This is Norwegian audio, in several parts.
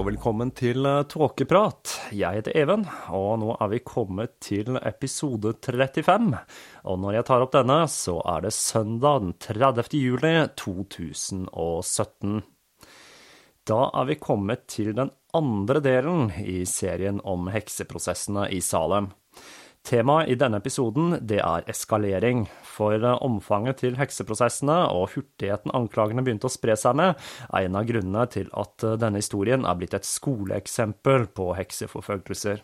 og velkommen til eh, Tåkeprat. Jeg heter Even, og nå er vi kommet til episode 35. Og når jeg tar opp denne, så er det søndag den 30. juli 2017. Da er vi kommet til den andre delen i serien om hekseprosessene i Salem. Temaet i denne episoden det er eskalering, for eh, omfanget til hekseprosessene og hurtigheten anklagene begynte å spre seg med, er en av grunnene til at eh, denne historien er blitt et skoleeksempel på hekseforfølgelser.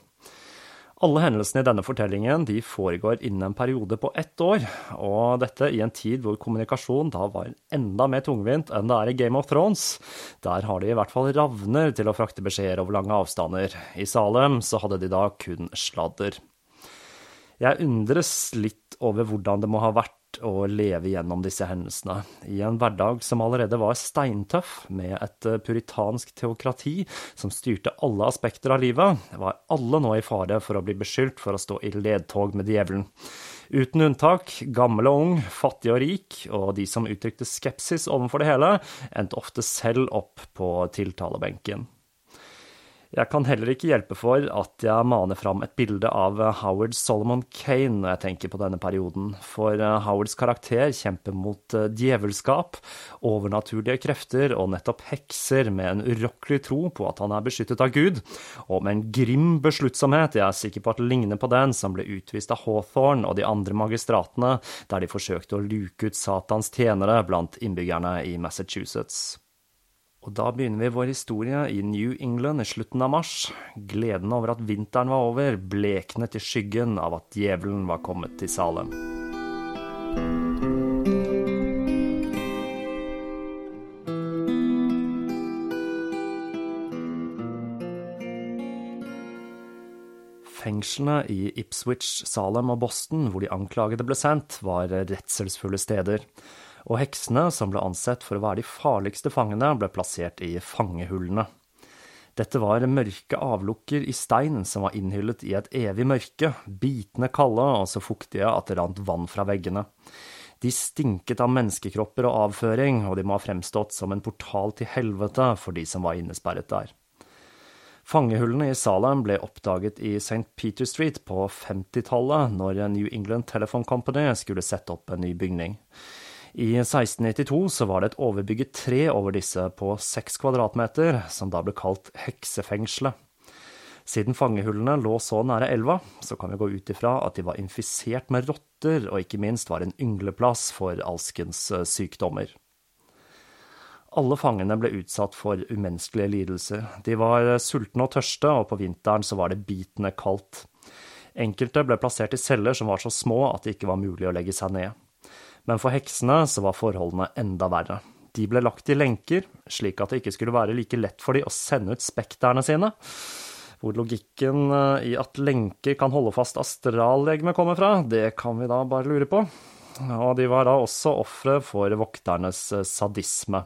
Alle hendelsene i denne fortellingen de foregår innen en periode på ett år, og dette i en tid hvor kommunikasjon da var enda mer tungvint enn det er i Game of Thrones. Der har de i hvert fall ravner til å frakte beskjeder over lange avstander. I Salem så hadde de da kun sladder. Jeg undres litt over hvordan det må ha vært å leve gjennom disse hendelsene, i en hverdag som allerede var steintøff, med et eh, puritansk teokrati som styrte alle aspekter av livet, var alle nå i fare for å bli beskyldt for å stå i ledtog med djevelen. Uten unntak, gammel og ung, fattig og rik, og de som uttrykte skepsis overfor det hele, endte ofte selv opp på tiltalebenken. Jeg kan heller ikke hjelpe for at jeg maner fram et bilde av Howard Solomon Kane når jeg tenker på denne perioden, for eh, Howards karakter kjemper mot eh, djevelskap, overnaturlige krefter og nettopp hekser med en urokkelig tro på at han er beskyttet av Gud, og med en grim besluttsomhet jeg er sikker på at ligner på den som ble utvist av Hawthorne og de andre magistratene, der de forsøkte å luke ut Satans tjenere blant innbyggerne i Massachusetts. Og da begynner vi vår historie i New England i slutten av mars. Gleden over at vinteren var over, bleknet i skyggen av at djevelen var kommet til Salem. Fengslene i Ipswich, Salem og Boston, hvor de anklagede ble sendt, var redselsfulle steder og heksene, som ble ansett for å være de farligste fangene, ble plassert i fangehullene. Dette var mørke avlukker i stein som var innhyllet i et evig mørke, bitende kalde og så fuktige at det rant vann fra veggene. De stinket av menneskekropper og avføring, og de må ha fremstått som en portal til helvete for de som var innesperret der. Fangehullene i Salem ble oppdaget i St. Peter Street på 50-tallet, når New England Telephone Company skulle sette opp en ny bygning. I 1692 så var det et overbygget tre over disse på seks kvadratmeter, som da ble kalt heksefengselet. Siden fangehullene lå så nære elva, så kan vi gå ut ifra at de var infisert med rotter, og ikke minst var en yngleplass for alskens eh, sykdommer. Alle fangene ble utsatt for umenneskelige lidelser. De var eh, sultne og tørste, og på vinteren så var det bitende kaldt. Enkelte ble plassert i celler som var så små at det ikke var mulig å legge seg ned. Men for heksene så var forholdene enda verre. De ble lagt i lenker, slik at det ikke skulle være like lett for de å sende ut spekterne sine. Hvor logikken eh, i at lenker kan holde fast astrallegeme kommer fra, det kan vi da bare lure på og de var da også ofre for vokternes eh, sadisme.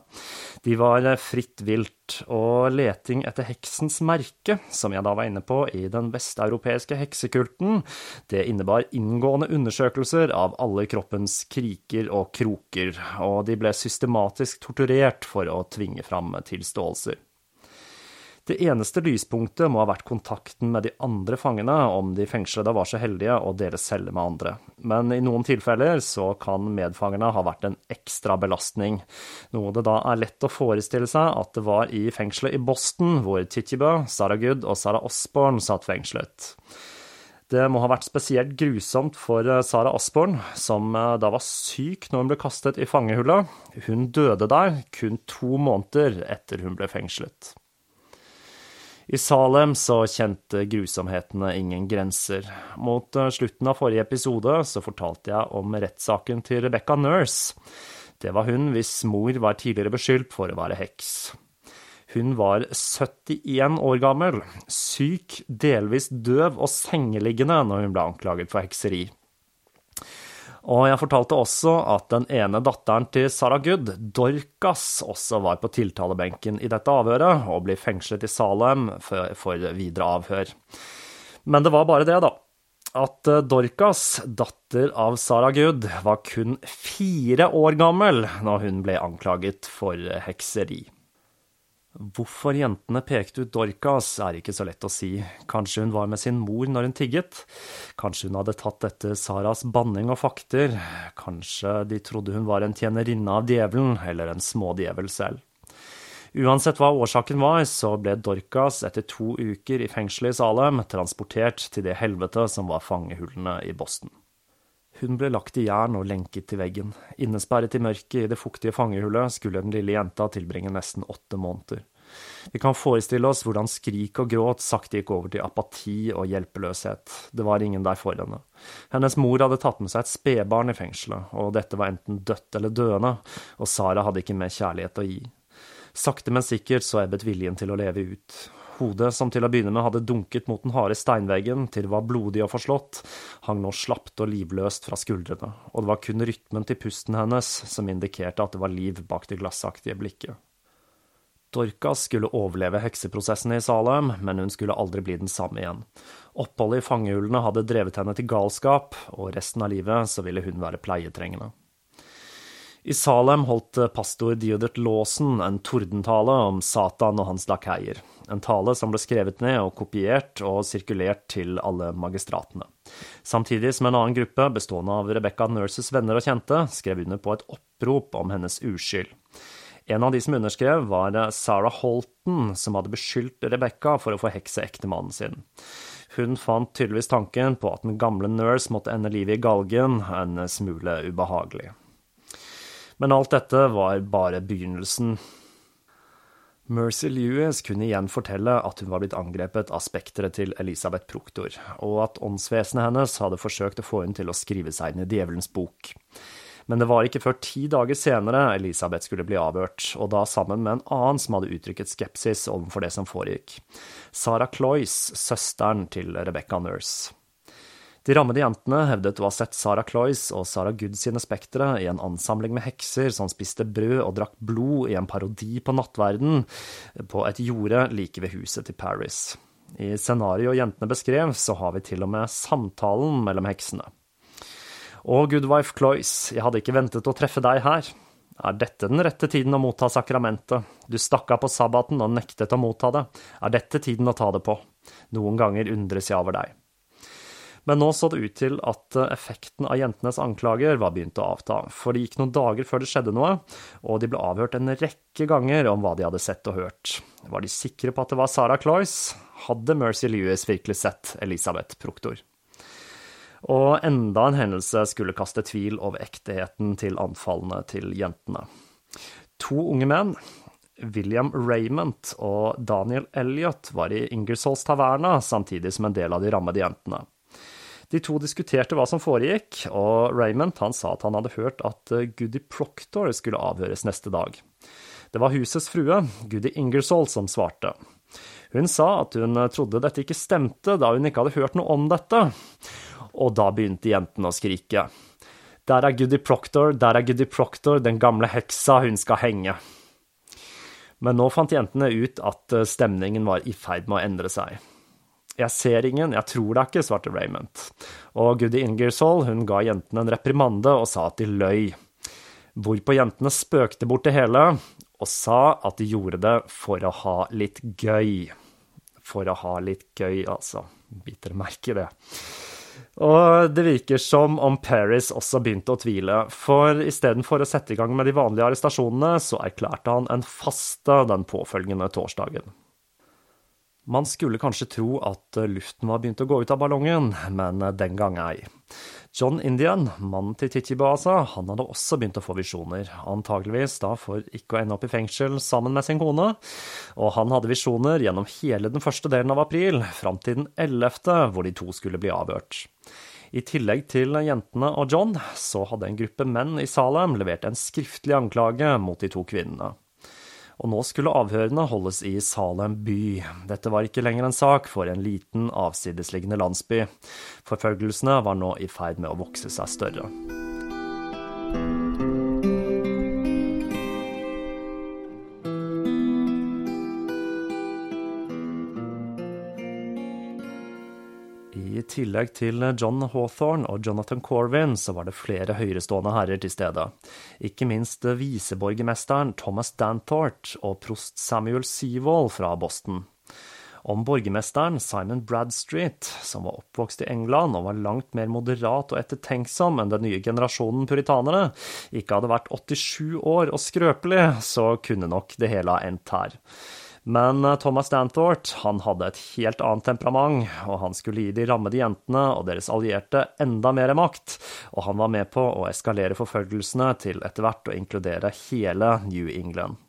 De var eh, fritt vilt, og leting etter heksens merke, som jeg da var inne på i den vesteuropeiske heksekulten, det innebar inngående undersøkelser av alle kroppens kriker og kroker, og de ble systematisk torturert for å tvinge fram tilståelser. Det eneste lyspunktet må ha vært kontakten med de andre fangene, om de fengslede var så heldige å dele celle med andre. Men i noen tilfeller så kan medfangerne ha vært en ekstra belastning, noe det da er lett å forestille seg at det var i fengselet i Boston, hvor Titjibø, Sarah Good og Sarah Osborne satt fengslet. Det må ha vært spesielt grusomt for eh, Sarah Osborne, som eh, da var syk når hun ble kastet i fangehullet. Hun døde der kun to måneder etter hun ble fengslet. I Salem så kjente grusomhetene ingen grenser. Mot eh, slutten av forrige episode så fortalte jeg om rettssaken til Rebecca Nurse. Det var hun hvis mor var tidligere beskyldt for å være heks. Hun var 71 år gammel, syk, delvis døv og sengeliggende når hun ble anklaget for hekseri. Og jeg fortalte også at den ene datteren til Sarah Good, Dorcas, også var på tiltalebenken i dette avhøret og blir fengslet i Salem for, videre avhør. Men det var bare det, da. At eh, Dorcas, datter av Sarah Good, var kun fire år gammel når hun ble anklaget for hekseri. Hvorfor jentene pekte ut Dorcas, er ikke så lett å si. Kanskje hun var med sin mor når hun tigget? Kanskje hun hadde tatt etter Saras banning og fakter? Kanskje de trodde hun var en tjenerinne av djevelen, eller en smådjevel selv? Uansett hva årsaken var, så ble Dorcas etter to uker i fengselet i Salem transportert til det helvete som var fangehullene i Boston. Hun ble lagt i jern og lenket til veggen. Innesperret i mørket i det fuktige fangehullet skulle den lille jenta tilbringe nesten åtte måneder. Vi kan forestille oss hvordan skrik og gråt sakte gikk over til apati og hjelpeløshet. Det var ingen der for henne. Hennes mor hadde tatt med seg et spedbarn i fengselet, og dette var enten dødt eller døende, og Sara hadde ikke mer kjærlighet å gi. Sakte, men sikkert så ebbet viljen til å leve ut. Hodet, som til å begynne med hadde dunket mot den harde steinveggen til det var blodig og forslått, hang nå slapt og livløst fra skuldrene, og det var kun rytmen til pusten hennes som indikerte at det var liv bak det glassaktige blikket. Dorcas skulle overleve hekseprosessen i Salem, men hun skulle aldri bli den samme igjen. Oppholdet i fangehullene hadde drevet henne til galskap, og resten av livet så ville hun være pleietrengende. I Salem holdt pastor Diodert Lawson en tordentale om Satan og hans lakeier, en tale som ble skrevet ned og kopiert og sirkulert til alle magistratene. Samtidig som en annen gruppe, bestående av Rebecca Nurses venner og kjente, skrev under på et opprop om hennes uskyld. En av de som underskrev, var Sarah Holton, som hadde beskyldt Rebecca for å forhekse ektemannen sin. Hun fant tydeligvis tanken på at den gamle Nurse måtte ende livet i galgen, en smule ubehagelig. Men alt dette var bare begynnelsen. Mercy Lewis kunne igjen fortelle at hun var blitt angrepet av spekteret til Elisabeth Proktor, og at åndsvesenet hennes hadde forsøkt å få henne til å skrive seg inn i Djevelens bok. Men det var ikke før ti dager senere Elisabeth skulle bli avhørt, og da sammen med en annen som hadde uttrykket skepsis overfor det som foregikk. Sarah Cloyce, søsteren til Rebecca Nurse. De rammede jentene hevdet å ha sett Sarah Cloyce og Sarah Good sine spektre i en ansamling med hekser som spiste brød og drakk blod i en parodi på nattverden på et jorde like ved huset til Paris. I scenarioet jentene beskrev, så har vi til og med samtalen mellom heksene. Å, Goodwife Cloyce, jeg hadde ikke ventet å treffe deg her. Er dette den rette tiden å motta sakramentet? Du stakk av på sabbaten og nektet å motta det. Er dette tiden å ta det på? Noen ganger undres jeg over deg. Men nå så det ut til at eh, effekten av jentenes anklager var begynt å avta, for det gikk noen dager før det skjedde noe, og de ble avhørt en rekke ganger om hva de hadde sett og hørt. Var de sikre på at det var Sarah Cloyce? Hadde Mercy Lewis virkelig sett Elisabeth Proktor? Og enda en hendelse skulle kaste tvil over ektigheten til anfallene til jentene. To unge menn, William Raymond og Daniel Elliot, var i Ingersolls taverna samtidig som en del av de rammede jentene. De to diskuterte hva som foregikk, og Raymond han sa at han hadde hørt at eh, Goody Proctor skulle avhøres neste dag. Det var husets frue, Goody Ingersoll, som svarte. Hun sa at hun eh, trodde dette ikke stemte, da hun ikke hadde hørt noe om dette. Og da begynte jentene å skrike. Der er Goody Proctor, der er Goody Proctor, den gamle heksa, hun skal henge. Men nå fant jentene ut at eh, stemningen var i ferd med å endre seg. Jeg ser ingen, jeg tror det er ikke, svarte Raymond. Og Goody Ingersoll hun ga jentene en reprimande og sa at de løy. Hvorpå jentene spøkte bort det hele og sa at de gjorde det for å ha litt gøy. For å ha litt gøy, altså. Biter merke i det. Og det virker som om Paris også begynte å tvile, for istedenfor å sette i gang med de vanlige arrestasjonene, så erklærte han en faste den påfølgende torsdagen. Man skulle kanskje tro at luften var begynt å gå ut av ballongen, men den gang ei. John Indian, mannen til Titjibaasa, han hadde også begynt å få visjoner, antageligvis da for ikke å ende opp i fengsel sammen med sin kone, og han hadde visjoner gjennom hele den første delen av april, fram til den ellevte, hvor de to skulle bli avhørt. I tillegg til jentene og John, så hadde en gruppe menn i Salem levert en skriftlig anklage mot de to kvinnene og nå skulle avhørene holdes i Salem by. Dette var ikke lenger en sak for en liten, avsidesliggende landsby. Forfølgelsene var nå i ferd med å vokse seg større. Tillegg til John Hawthorne og Jonathan Corvin så var det flere høyrestående herrer til stede. Ikke minst viseborgermesteren Thomas Danthort og prost Samuel Seawall fra Boston. Om borgermesteren Simon Bradstreet, som var oppvokst i England og var langt mer moderat og ettertenksom enn den nye generasjonen puritanere, ikke hadde vært 87 år og skrøpelig, så kunne nok det hele ha endt her. Men eh, Thomas Danthort han hadde et helt annet temperament, og han skulle gi de rammede jentene og deres allierte enda mer makt, og han var med på å eskalere forfølgelsene til etter hvert å inkludere hele New England.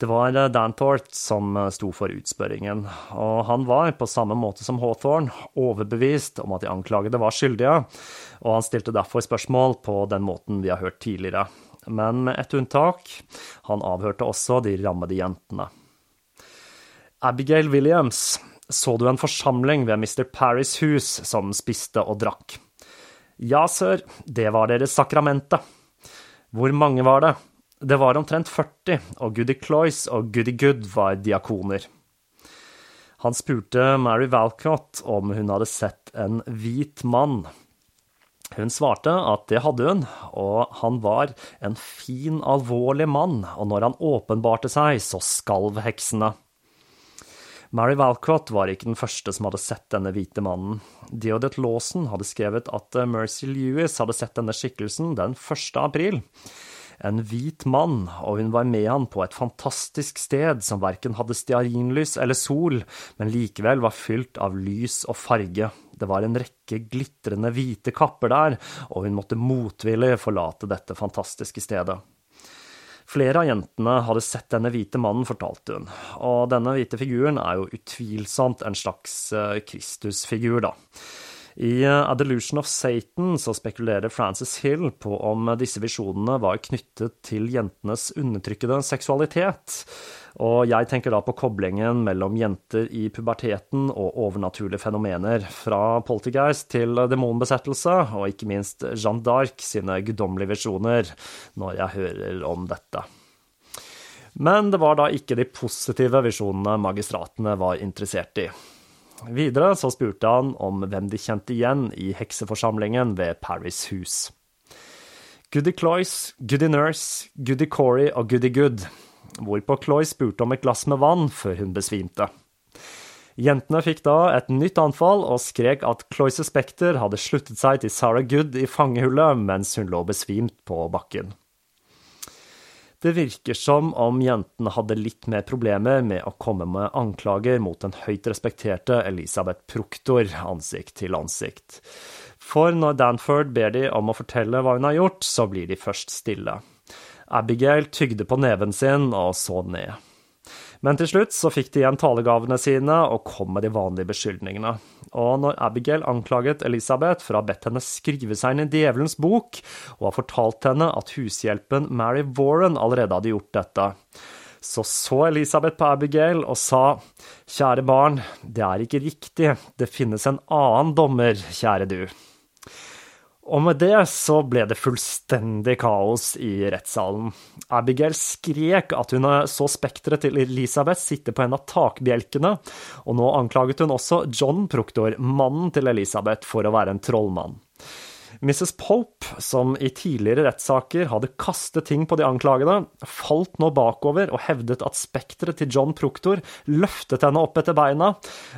Det var eh, Danthort som eh, sto for utspørringen, og han var, på samme måte som Hawthorne, overbevist om at de anklagede var skyldige, og han stilte derfor spørsmål på den måten vi har hørt tidligere. Men med ett unntak, han avhørte også de rammede jentene. Abigail Williams, så du en forsamling ved Mr. Parrys hus som spiste og drakk? Ja, sør, det var deres sakramente. Hvor mange var det? Det var omtrent 40, og Goody Cloyce og Goody Good var diakoner. Han spurte Mary Valcott om hun hadde sett en hvit mann. Hun svarte at det hadde hun, og han var en fin, alvorlig mann, og når han åpenbarte seg, så skalv heksene. Mary Valcott var ikke den første som hadde sett denne hvite mannen. Deodet Lawson hadde skrevet at eh, Mercy Lewis hadde sett denne skikkelsen den 1. april. En hvit mann, og hun var med han på et fantastisk sted som verken hadde stearinlys eller sol, men likevel var fylt av lys og farge. Det var en rekke glitrende hvite kapper der, og hun måtte motvillig forlate dette fantastiske stedet. Flere av jentene hadde sett denne hvite mannen, fortalte hun, og denne hvite figuren er jo utvilsomt en slags eh, Kristusfigur, da. I A Delusion of Satan så spekulerer Frances Hill på om disse visjonene var knyttet til jentenes undertrykkede seksualitet. Og jeg tenker da på koblingen mellom jenter i puberteten og overnaturlige fenomener, fra poltergeist til demonbesettelse, og ikke minst Jeanne d'Arc sine guddommelige visjoner, når jeg hører om dette. Men det var da ikke de positive visjonene magistratene var interessert i. Videre så spurte han om hvem de kjente igjen i hekseforsamlingen ved Paris hus. Goody Cloyce, Goody Nurse, Goody Corey og Goody Good, hvorpå Cloyce spurte om et glass med vann før hun besvimte. Jentene fikk da et nytt anfall og skrek at Cloyce Spekter hadde sluttet seg til Sarah Good i fangehullet mens hun lå besvimt på bakken. Det virker som om jentene hadde litt mer problemer med å komme med anklager mot den høyt respekterte Elisabeth Proktor ansikt til ansikt. For når Danford ber de om å fortelle hva hun har gjort, så blir de først stille. Abigail tygde på neven sin og så ned. Men til slutt så fikk de igjen talegavene sine og kom med de vanlige beskyldningene. Og når Abigail anklaget Elisabeth for å ha bedt henne skrive seg inn i djevelens bok, og har fortalt henne at hushjelpen Mary Warren allerede hadde gjort dette, så så Elisabeth på Abigail og sa, kjære barn, det er ikke riktig, det finnes en annen dommer, kjære du. Og med det så ble det fullstendig kaos i rettssalen. Abigail skrek at hun så spekteret til Elisabeth sitte på en av takbjelkene, og nå anklaget hun også John Proktor, mannen til Elisabeth, for å være en trollmann. Mrs. Pope, som i tidligere rettssaker hadde kastet ting på de anklagede, falt nå bakover og hevdet at spekteret til John Proktor løftet henne opp etter beina,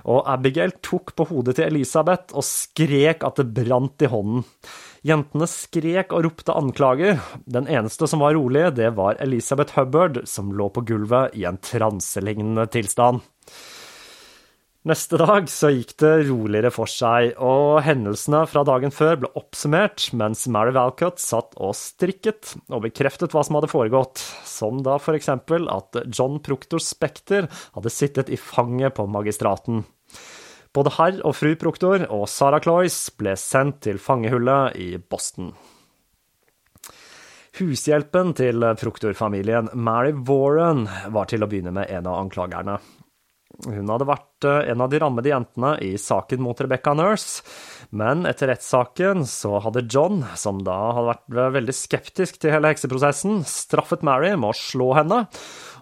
og Abigail tok på hodet til Elisabeth og skrek at det brant i hånden. Jentene skrek og ropte anklager. Den eneste som var rolig, det var Elisabeth Hubbard, som lå på gulvet i en transelignende tilstand. Neste dag så gikk det roligere for seg, og hendelsene fra dagen før ble oppsummert mens Mary Valcott satt og strikket og bekreftet hva som hadde foregått, som da for eksempel at John Proctor Spekter hadde sittet i fanget på magistraten. Både herr og fru Proctor og Sarah Cloyce ble sendt til fangehullet i Boston. Hushjelpen til Proctor-familien, Mary Warren, var til å begynne med en av anklagerne. Hun hadde vært eh, en av de rammede jentene i saken mot Rebecca Nurse, men etter rettssaken så hadde John, som da hadde vært veldig skeptisk til hele hekseprosessen, straffet Mary med å slå henne,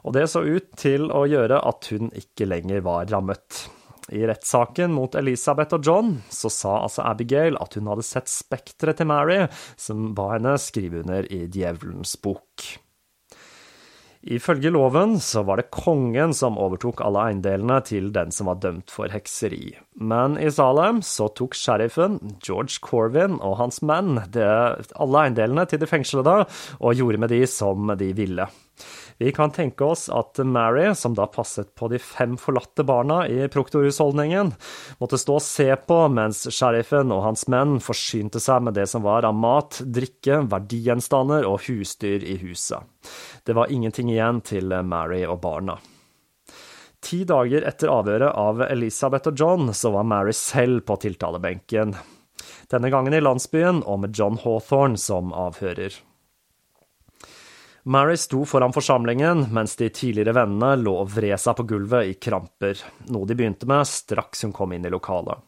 og det så ut til å gjøre at hun ikke lenger var rammet. I rettssaken mot Elisabeth og John så sa altså Abigail at hun hadde sett spekteret til Mary, som ba henne skrive under i Djevelens bok. Ifølge loven så var det kongen som overtok alle eiendelene til den som var dømt for hekseri. Men i Salem så tok sheriffen, George Corvin og hans menn det, alle eiendelene til de fengslede og gjorde med de som de ville. Vi kan tenke oss at Mary, som da passet på de fem forlatte barna i proktorhusholdningen, måtte stå og se på mens sheriffen og hans menn forsynte seg med det som var av mat, drikke, verdigjenstander og husdyr i huset. Det var ingenting igjen til Mary og barna. Ti dager etter avhøret av Elisabeth og John, så var Mary selv på tiltalebenken. Denne gangen i landsbyen, og med John Hawthorne som avhører. Mary sto foran forsamlingen mens de tidligere vennene lå og vred seg på gulvet i kramper, noe de begynte med straks hun kom inn i lokalet.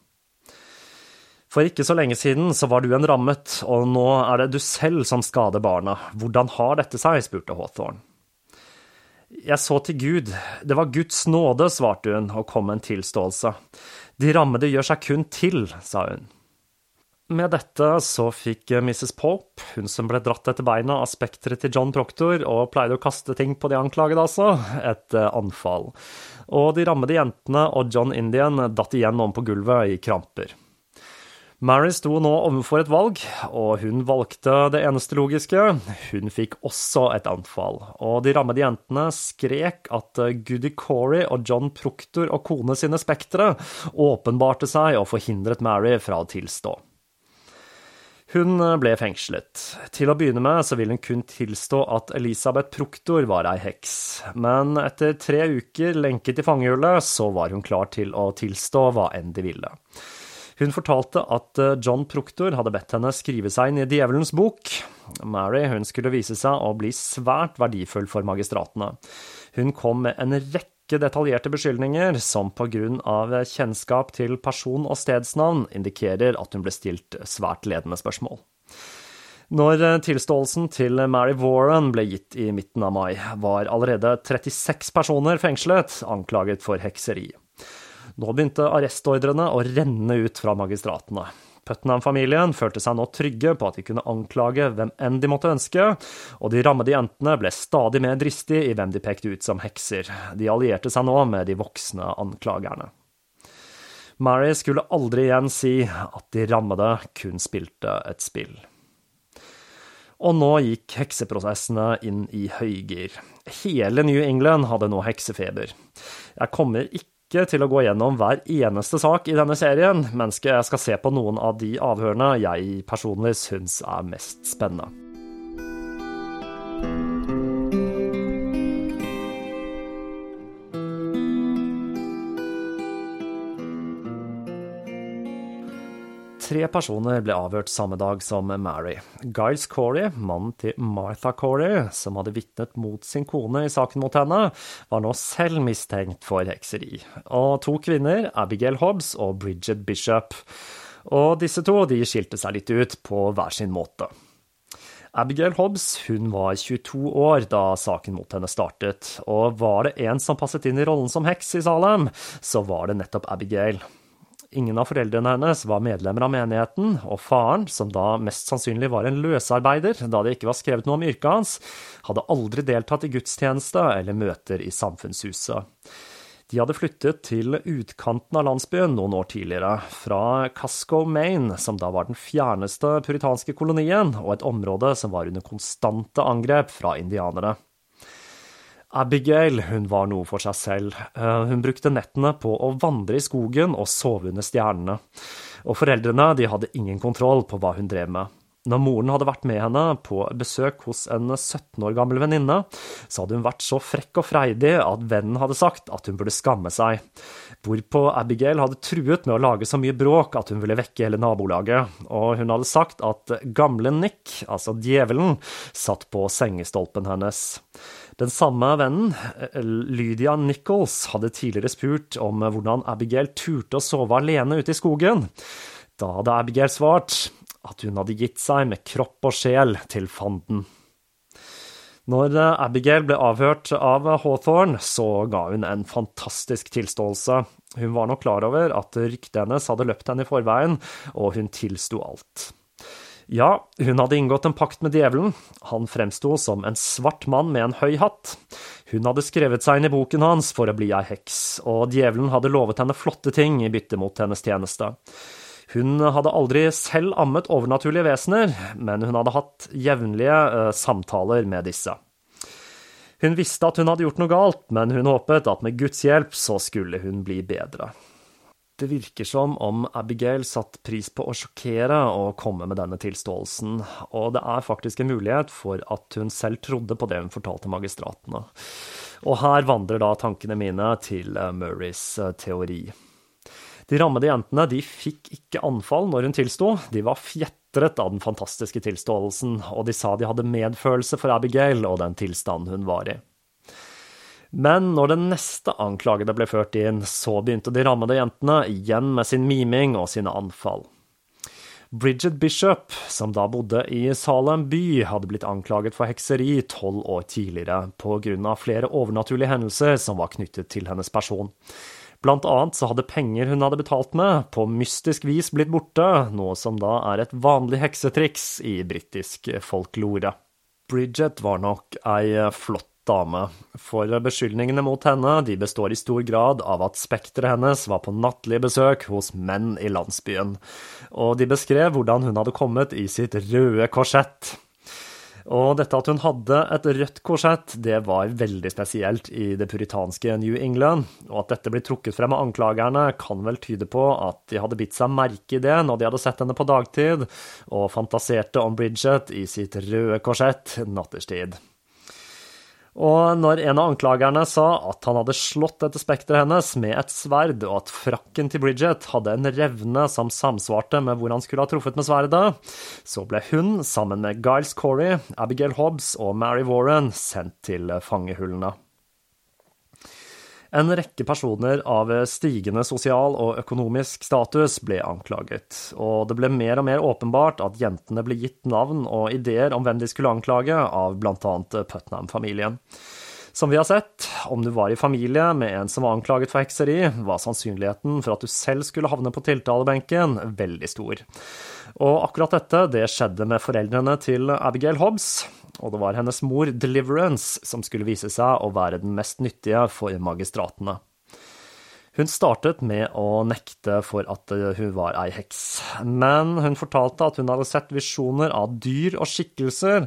For ikke så lenge siden så var du en rammet, og nå er det du selv som skader barna. Hvordan har dette seg? spurte Hawthorne. Jeg så til Gud, det var Guds nåde, svarte hun og kom med en tilståelse. De rammede gjør seg kun til, sa hun. Med dette så fikk Mrs. Pope, hun som ble dratt etter beina av spekteret til John Proctor og pleide å kaste ting på de anklagede, altså, et eh, anfall. Og de rammede jentene og John Indian datt igjen om på gulvet i kramper. Mary sto nå overfor et valg, og hun valgte det eneste logiske. Hun fikk også et anfall, og de rammede jentene skrek at Goody Corey og John Proctor og kone sine spektre åpenbarte seg og forhindret Mary fra å tilstå. Hun ble fengslet. Til å begynne med så vil hun kun tilstå at Elisabeth Proktor var ei heks, men etter tre uker lenket i fangehullet, så var hun klar til å tilstå hva enn de ville. Hun fortalte at eh, John Proktor hadde bedt henne skrive seg inn i Djevelens bok. Mary hun skulle vise seg å bli svært verdifull for magistratene. Hun kom med en rekke detaljerte beskyldninger som av kjennskap til person- og stedsnavn indikerer at hun ble stilt svært ledende spørsmål. Når tilståelsen til Mary Warren ble gitt i midten av mai, var allerede 36 personer fengslet, anklaget for hekseri. Nå begynte arrestordrene å renne ut fra magistratene. Putnam-familien følte seg nå trygge på at de kunne anklage hvem enn de måtte ønske, og de rammede jentene ble stadig mer dristige i hvem de pekte ut som hekser. De allierte seg nå med de voksne anklagerne. Mary skulle aldri igjen si at de rammede kun spilte et spill. Og nå gikk hekseprosessene inn i høygir. Hele New England hadde nå heksefeber. Jeg kommer ikke ikke til å gå gjennom hver eneste sak i denne serien, men jeg skal se på noen av de avhørene jeg personlig syns er mest spennende. Tre personer ble avhørt samme dag som Mary. Giles Corey, mannen til Martha Corey, som hadde vitnet mot sin kone i saken mot henne, var nå selv mistenkt for hekseri. Og to kvinner, Abigail Hobbs og Bridget Bishop. Og disse to de skilte seg litt ut på hver sin måte. Abigail Hobbs hun var 22 år da saken mot henne startet, og var det en som passet inn i rollen som heks i Salem, så var det nettopp Abigail. Ingen av foreldrene hennes var medlemmer av menigheten, og faren, som da mest sannsynlig var en løsarbeider, da det ikke var skrevet noe om yrket hans, hadde aldri deltatt i gudstjeneste eller møter i samfunnshuset. De hadde flyttet til utkanten av landsbyen noen år tidligere, fra Casco, Maine, som da var den fjerneste puritanske kolonien, og et område som var under konstante angrep fra indianere. Abigail hun var noe for seg selv. Eh, hun brukte nettene på å vandre i skogen og sove under stjernene. Og foreldrene de hadde ingen kontroll på hva hun drev med. Når moren hadde vært med henne på besøk hos en 17 år gammel venninne, så hadde hun vært så frekk og freidig at vennen hadde sagt at hun burde skamme seg, hvorpå Abigail hadde truet med å lage så mye bråk at hun ville vekke hele nabolaget, og hun hadde sagt at gamle Nick, altså djevelen, satt på sengestolpen hennes. Den samme vennen, Lydia Nichols, hadde tidligere spurt om hvordan Abigail turte å sove alene ute i skogen. Da hadde Abigail svart at hun hadde gitt seg med kropp og sjel til fanden. Når Abigail ble avhørt av Hawthorne, så ga hun en fantastisk tilståelse. Hun var nok klar over at ryktet hennes hadde løpt henne i forveien, og hun tilsto alt. Ja, hun hadde inngått en pakt med djevelen. Han fremsto som en svart mann med en høy hatt. Hun hadde skrevet seg inn i boken hans for å bli ei heks, og djevelen hadde lovet henne flotte ting i bytte mot hennes tjeneste. Hun hadde aldri selv ammet overnaturlige vesener, men hun hadde hatt jevnlige uh, samtaler med disse. Hun visste at hun hadde gjort noe galt, men hun håpet at med Guds hjelp så skulle hun bli bedre. Det virker som om Abigail satte pris på å sjokkere og komme med denne tilståelsen, og det er faktisk en mulighet for at hun selv trodde på det hun fortalte magistratene. Og her vandrer da tankene mine til eh, Murrays eh, teori. De rammede jentene de fikk ikke anfall når hun tilsto, de var fjetret av den fantastiske tilståelsen, og de sa de hadde medfølelse for Abigail og den tilstanden hun var i. Men når den neste anklagede ble ført inn, så begynte de rammede jentene igjen med sin miming og sine anfall. Bridget Bishop, som da bodde i Salem by, hadde blitt anklaget for hekseri tolv år tidligere på grunn av flere overnaturlige hendelser som var knyttet til hennes person. Blant annet så hadde penger hun hadde betalt med, på mystisk vis blitt borte, noe som da er et vanlig heksetriks i britisk folklore. Bridget var nok ei flott dame, for beskyldningene mot henne de består i stor grad av at spekteret hennes var på nattlig besøk hos menn i landsbyen, og de beskrev hvordan hun hadde kommet i sitt røde korsett. Og dette at hun hadde et rødt korsett, det var veldig spesielt i det puritanske New England, og at dette blir trukket frem av anklagerne, kan vel tyde på at de hadde bitt seg merke i det når de hadde sett henne på dagtid, og fantaserte om Bridget i sitt røde korsett natterstid. Og når en av anklagerne sa at han hadde slått etter spekteret hennes med et sverd, og at frakken til Bridget hadde en revne som samsvarte med hvor han skulle ha truffet med sverdet, så ble hun, sammen med Giles Corey, Abigail Hobbs og Mary Warren, sendt til fangehullene. En rekke personer av stigende sosial og økonomisk status ble anklaget, og det ble mer og mer åpenbart at jentene ble gitt navn og ideer om hvem de skulle anklage, av annet Putnam-familien. Som vi har sett, om du var i familie med en som var anklaget for hekseri, var sannsynligheten for at du selv skulle havne på tiltalebenken, veldig stor. Og akkurat dette det skjedde med foreldrene til Abigail Hobbs, og det var hennes mor Deliverance som skulle vise seg å være den mest nyttige for magistratene. Hun startet med å nekte for at hun var ei heks, men hun fortalte at hun hadde sett visjoner av dyr og skikkelser,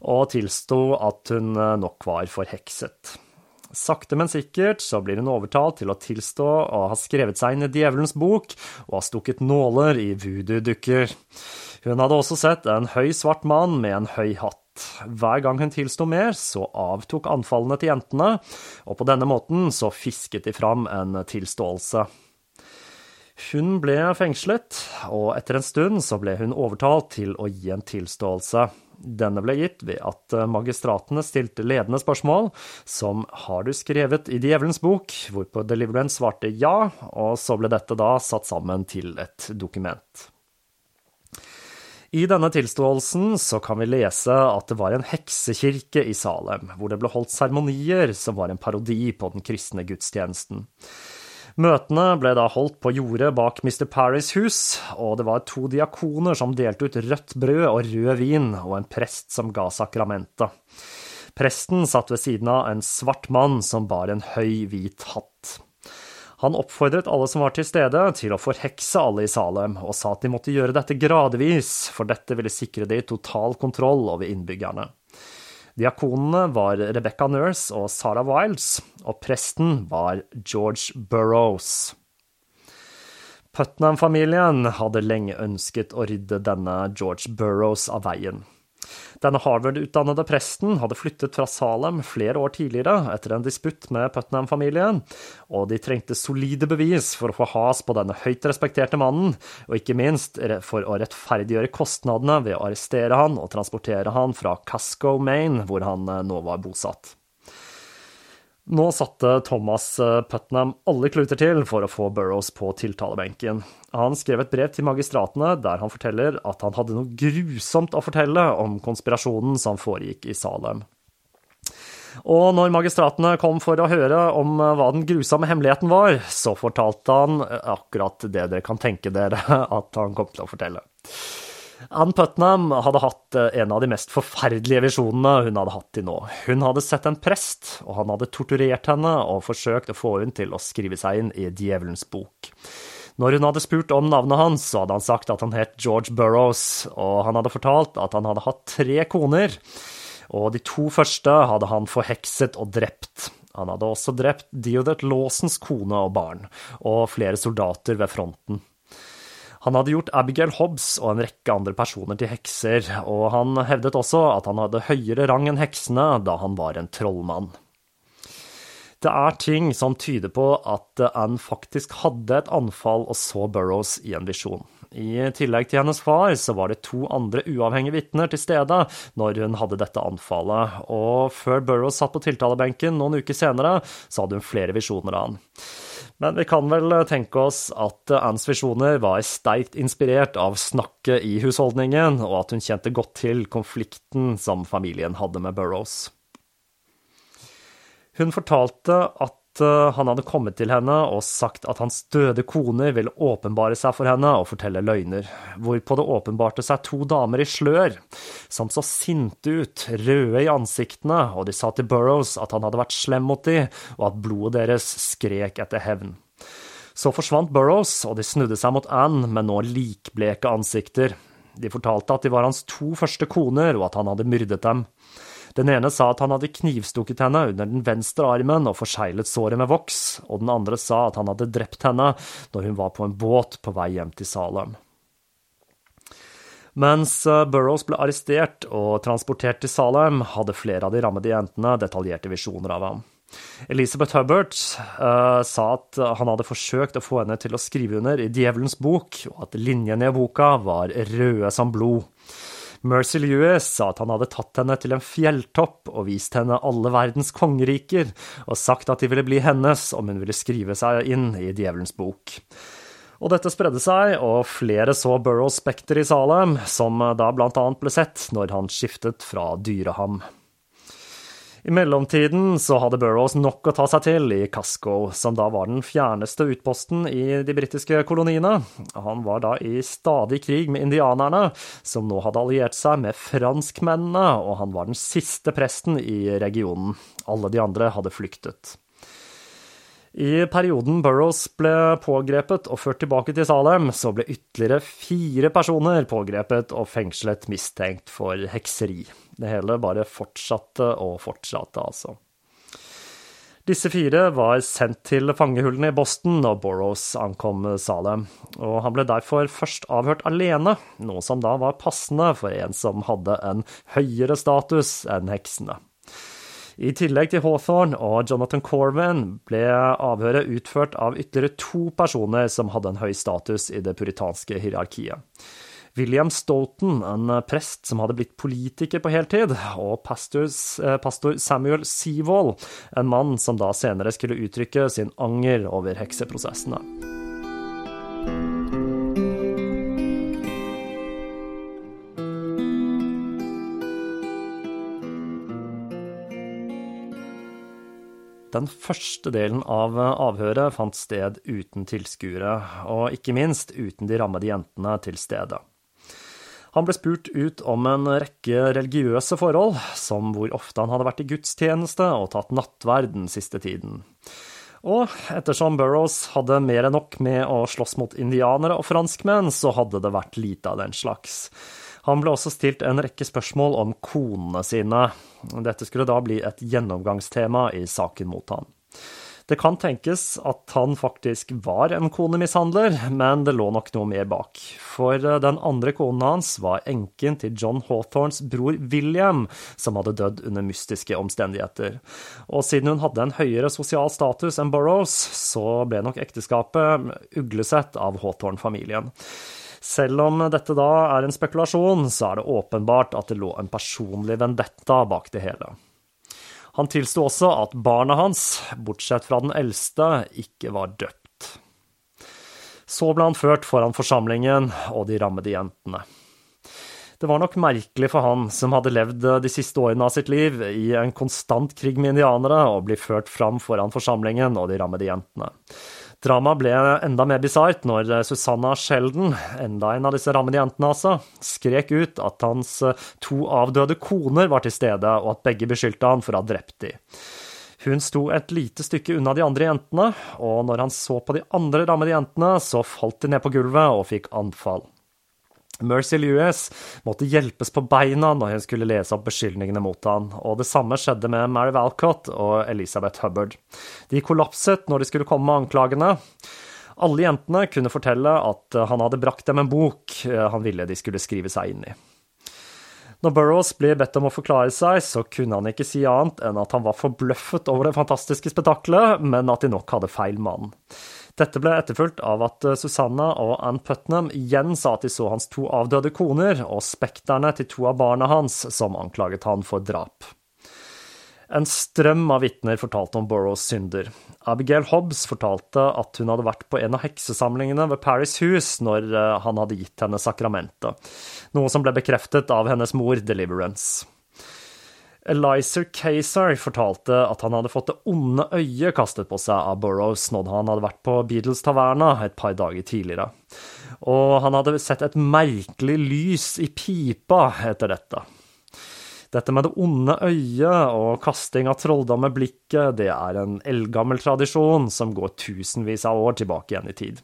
og tilsto at hun nok var forhekset. Sakte, men sikkert så blir hun overtalt til å tilstå å ha skrevet seg inn i djevelens bok og ha stukket nåler i voodoo-dukker. Hun hadde også sett en høy, svart mann med en høy hatt. Hver gang hun tilsto mer, så avtok anfallene til jentene, og på denne måten så fisket de fram en tilståelse. Hun ble fengslet, og etter en stund så ble hun overtalt til å gi en tilståelse. Denne ble gitt ved at magistratene stilte ledende spørsmål, som har du skrevet i Djevelens bok, hvorpå Deliverance svarte ja, og så ble dette da satt sammen til et dokument. I denne tilståelsen så kan vi lese at det var en heksekirke i Salem, hvor det ble holdt seremonier som var en parodi på den kristne gudstjenesten. Møtene ble da holdt på jordet bak Mr. Parrys hus, og det var to diakoner som delte ut rødt brød og rød vin, og en prest som ga sakramentet. Presten satt ved siden av en svart mann som bar en høy, hvit hatt. Han oppfordret alle som var til stede, til å forhekse alle i Salem, og sa at de måtte gjøre dette gradvis, for dette ville sikre de total kontroll over innbyggerne. Diakonene var Rebecca Nurse og Sarah Wiles, og presten var George Burrows. Putnam-familien hadde lenge ønsket å rydde denne George Burrows av veien. Denne Harvard-utdannede presten hadde flyttet fra Salem flere år tidligere etter en disputt med Putnam-familien, og de trengte solide bevis for å få has på denne høyt respekterte mannen, og ikke minst for å rettferdiggjøre kostnadene ved å arrestere han og transportere han fra Casco, Maine, hvor han eh, nå var bosatt. Nå satte Thomas eh, Putnam alle kluter til for å få Burrows på tiltalebenken. Han skrev et brev til magistratene der han forteller at han hadde noe grusomt å fortelle om konspirasjonen som foregikk i Salem. Og når magistratene kom for å høre om hva den grusomme hemmeligheten var, så fortalte han akkurat det dere kan tenke dere at han kom til å fortelle. Ann Putnam hadde hatt en av de mest forferdelige visjonene hun hadde hatt til nå. Hun hadde sett en prest, og han hadde torturert henne og forsøkt å få henne til å skrive seg inn i Djevelens bok. Når hun hadde spurt om navnet hans, så hadde han sagt at han het George Burrows, og han hadde fortalt at han hadde hatt tre koner, og de to første hadde han forhekset og drept. Han hadde også drept Deodat Lawsons kone og barn, og flere soldater ved fronten. Han hadde gjort Abigail Hobbs og en rekke andre personer til hekser, og han hevdet også at han hadde høyere rang enn heksene da han var en trollmann. Det er ting som tyder på at Anne faktisk hadde et anfall og så Burrows i en visjon. I tillegg til hennes far så var det to andre uavhengige vitner til stede når hun hadde dette anfallet, og før Burrows satt på tiltalebenken noen uker senere, så hadde hun flere visjoner av han. Men vi kan vel tenke oss at Annes visjoner var sterkt inspirert av snakket i husholdningen, og at hun kjente godt til konflikten som familien hadde med Burrows. Hun fortalte at eh, han hadde kommet til henne og sagt at hans døde kone ville åpenbare seg for henne og fortelle løgner, hvorpå det åpenbarte seg to damer i slør, som så sinte ut, røde i ansiktene, og de sa til Burrows at han hadde vært slem mot dem, og at blodet deres skrek etter hevn. Så forsvant Burrows, og de snudde seg mot Anne med nå likbleke ansikter. De fortalte at de var hans to første koner, og at han hadde myrdet dem. Den ene sa at han hadde knivstukket henne under den venstre armen og forseglet såret med voks, og den andre sa at han hadde drept henne når hun var på en båt på vei hjem til Salem. Mens eh, Burrows ble arrestert og transportert til Salem, hadde flere av de rammede jentene detaljerte visjoner av ham. Elizabeth Hubbard uh, sa at han hadde forsøkt å få henne til å skrive under i Djevelens bok, og at linjene i boka var røde som blod. Mercy Lewis sa at han hadde tatt henne til en fjelltopp og vist henne alle verdens kongeriker, og sagt at de ville bli hennes om hun ville skrive seg inn i Djevelens bok. Og dette spredde seg, og flere så Burrows spekter i Salem, som da blant annet ble sett når han skiftet fra Dyreham. I mellomtiden så hadde Burrows nok å ta seg til i Casco, som da var den fjerneste utposten i de britiske koloniene. Han var da i stadig krig med indianerne, som nå hadde alliert seg med franskmennene, og han var den siste presten i regionen. Alle de andre hadde flyktet. I perioden Burrows ble pågrepet og ført tilbake til Salem, så ble ytterligere fire personer pågrepet og fengslet mistenkt for hekseri. Det hele bare fortsatte og fortsatte, altså. Disse fire var sendt til fangehullene i Boston når Burrows ankom Salem, og han ble derfor først avhørt alene, noe som da var passende for en som hadde en høyere status enn heksene. I tillegg til Hawthorne og Jonathan Corwin ble avhøret utført av ytterligere to personer som hadde en høy status i det puritanske hierarkiet. William Stoughton, en prest som hadde blitt politiker på heltid, og pastors, eh, pastor Samuel Seawold, en mann som da senere skulle uttrykke sin anger over hekseprosessene. Den første delen av avhøret fant sted uten tilskuere, og ikke minst uten de rammede jentene til stede. Han ble spurt ut om en rekke religiøse forhold, som hvor ofte han hadde vært i gudstjeneste og tatt nattverd den siste tiden. Og ettersom Burrows hadde mer enn nok med å slåss mot indianere og franskmenn, så hadde det vært lite av den slags. Han ble også stilt en rekke spørsmål om konene sine. Dette skulle da bli et gjennomgangstema i saken mot han. Det kan tenkes at han faktisk var en konemishandler, men det lå nok noe mer bak. For den andre konen hans var enken til John Hawthorns bror William, som hadde dødd under mystiske omstendigheter. Og siden hun hadde en høyere sosial status enn Burrows, så ble nok ekteskapet uglesett av Hawthorne-familien. Selv om dette da er en spekulasjon, så er det åpenbart at det lå en personlig vendetta bak det hele. Han tilsto også at barna hans, bortsett fra den eldste, ikke var døpt. Så ble han ført foran forsamlingen og de rammede jentene. Det var nok merkelig for han, som hadde levd de siste årene av sitt liv i en konstant krig med indianere, å bli ført fram foran forsamlingen og de rammede jentene. Dramaet ble enda mer bisart når Susanna Sheldon, enda en av disse rammede jentene altså, skrek ut at hans to avdøde koner var til stede, og at begge beskyldte han for å ha drept de. Hun sto et lite stykke unna de andre jentene, og når han så på de andre rammede jentene, så falt de ned på gulvet og fikk anfall. Mercy Lewis måtte hjelpes på beina når hun skulle lese opp beskyldningene mot han, og det samme skjedde med Mary Valcott og Elizabeth Hubbard. De kollapset når de skulle komme med anklagene. Alle jentene kunne fortelle at han hadde brakt dem en bok han ville de skulle skrive seg inn i. Når Burroughs blir bedt om å forklare seg, så kunne han ikke si annet enn at han var forbløffet over det fantastiske spetakkelet, men at de nok hadde feil mann. Dette ble etterfulgt av at eh, Susanna og Ann Putnam igjen sa at de så hans to avdøde koner og spekterne til to av barna hans, som anklaget han for drap. En strøm av vitner fortalte om Burroughs synder. Abigail Hobbs fortalte at hun hadde vært på en av heksesamlingene ved Paris Hus når eh, han hadde gitt henne sakramentet, noe som ble bekreftet av hennes mor, Deliverance. Elizer Kazar fortalte at han hadde fått det onde øyet kastet på seg av Burroughs når han hadde vært på Beatles-taverna et par dager tidligere. Og han hadde sett et merkelig lys i pipa etter dette. Dette med det onde øyet og kasting av trolldom med blikket, det er en eldgammel tradisjon som går tusenvis av år tilbake igjen i tid.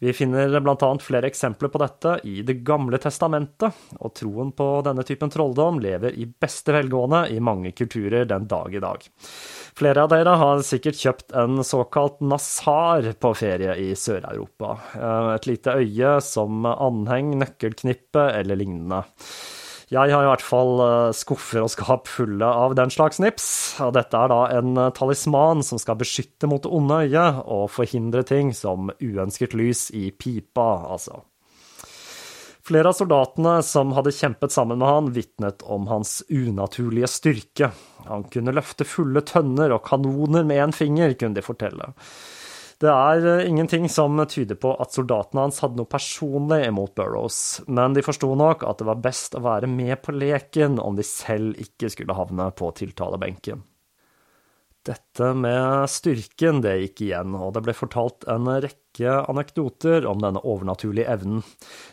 Vi finner annet flere eksempler på dette i Det gamle testamentet, og troen på denne typen trolldom lever i beste velgående i mange kulturer den dag i dag. Flere av dere har sikkert kjøpt en såkalt nasar på ferie i Sør-Europa. Et lite øye som anheng, nøkkelknippe eller lignende. Jeg har i hvert fall eh, skuffer og skap fulle av den slags nips. Og dette er da en eh, talisman som skal beskytte mot det onde øyet og forhindre ting som uønsket lys i pipa, altså. Flere av soldatene som hadde kjempet sammen med han, vitnet om hans unaturlige styrke. Han kunne løfte fulle tønner og kanoner med én finger, kunne de fortelle. Det er eh, ingenting som tyder på at soldatene hans hadde noe personlig imot Burrows, men de forsto nok at det var best å være med på leken om de selv ikke skulle havne på tiltalebenken. Dette med styrken, det gikk igjen, og det ble fortalt en rekke anekdoter om denne overnaturlige evnen.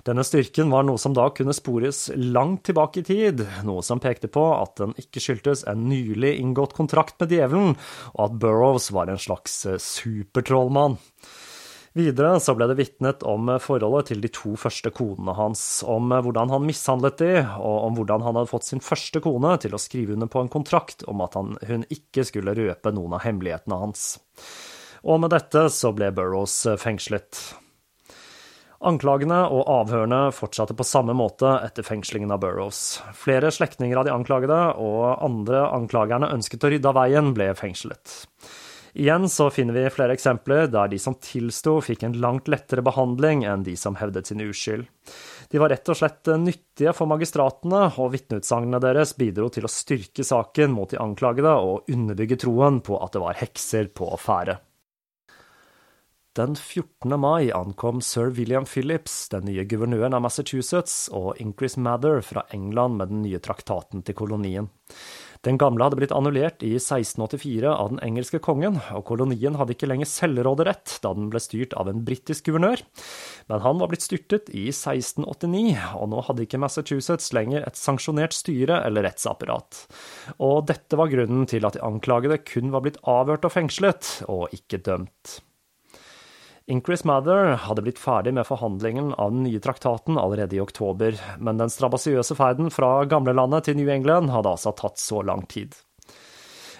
Denne styrken var noe som da kunne spores langt tilbake i tid, noe som pekte på at den ikke skyldtes en nylig inngått kontrakt med djevelen, og at Burrows var en slags supertrollmann. Videre så ble det vitnet om forholdet til de to første konene hans, om hvordan han mishandlet de, og om hvordan han hadde fått sin første kone til å skrive under på en kontrakt om at han, hun ikke skulle røpe noen av hemmelighetene hans. Og med dette så ble Burrows fengslet. Anklagene og avhørene fortsatte på samme måte etter fengslingen av Burrows. Flere slektninger av de anklagede og andre anklagerne ønsket å rydde av veien, ble fengslet. Igjen så finner vi flere eksempler der de som tilsto, fikk en langt lettere behandling enn de som hevdet sin uskyld. De var rett og slett nyttige for magistratene, og vitneutsagnene deres bidro til å styrke saken mot de anklagede og underbygge troen på at det var hekser på ferde. Den 14. mai ankom sir William Phillips, den nye guvernøren av Massachusetts, og Increase Mather fra England med den nye traktaten til kolonien. Den gamle hadde blitt annullert i 1684 av den engelske kongen, og kolonien hadde ikke lenger selvråderett da den ble styrt av en britisk guvernør. Men han var blitt styrtet i 1689, og nå hadde ikke Massachusetts lenger et sanksjonert styre eller rettsapparat. Og dette var grunnen til at de anklagede kun var blitt avhørt og fengslet, og ikke dømt. Increase Mather hadde blitt ferdig med forhandlingen av den nye traktaten allerede i oktober, men den strabasiøse ferden fra gamlelandet til New England hadde altså tatt så lang tid.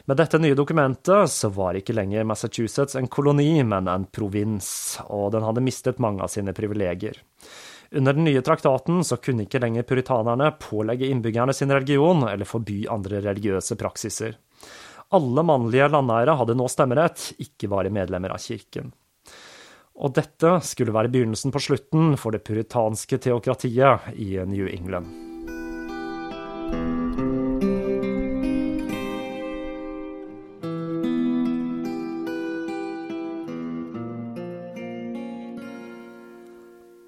Med dette nye dokumentet så var ikke lenger Massachusetts en koloni, men en provins, og den hadde mistet mange av sine privilegier. Under den nye traktaten så kunne ikke lenger puritanerne pålegge innbyggerne sin religion eller forby andre religiøse praksiser. Alle mannlige landeiere hadde nå stemmerett, ikke bare medlemmer av kirken. Og dette skulle være begynnelsen på slutten for det puritanske teokratiet i New England.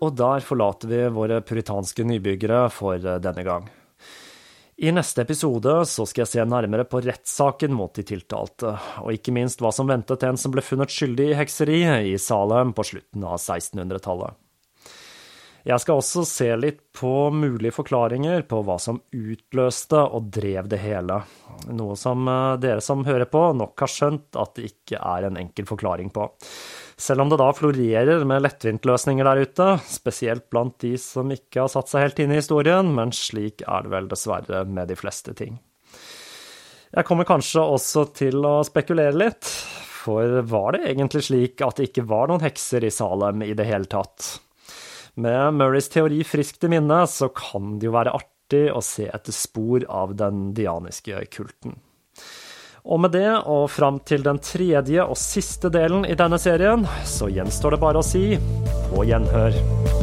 Og der forlater vi våre puritanske nybyggere for denne gang. I neste episode så skal jeg se nærmere på rettssaken mot de tiltalte, og ikke minst hva som ventet en som ble funnet skyldig i hekseri i Salem på slutten av 1600-tallet. Jeg skal også se litt på mulige forklaringer på hva som utløste og drev det hele, noe som eh, dere som hører på nok har skjønt at det ikke er en enkel forklaring på. Selv om det da florerer med lettvintløsninger der ute, spesielt blant de som ikke har satt seg helt inn i historien, men slik er det vel dessverre med de fleste ting. Jeg kommer kanskje også til å spekulere litt, for var det egentlig slik at det ikke var noen hekser i Salem i det hele tatt? Med Murrays teori friskt i minne, så kan det jo være artig å se etter spor av den dianiske kulten. Og med det, og fram til den tredje og siste delen i denne serien, så gjenstår det bare å si på gjenhør.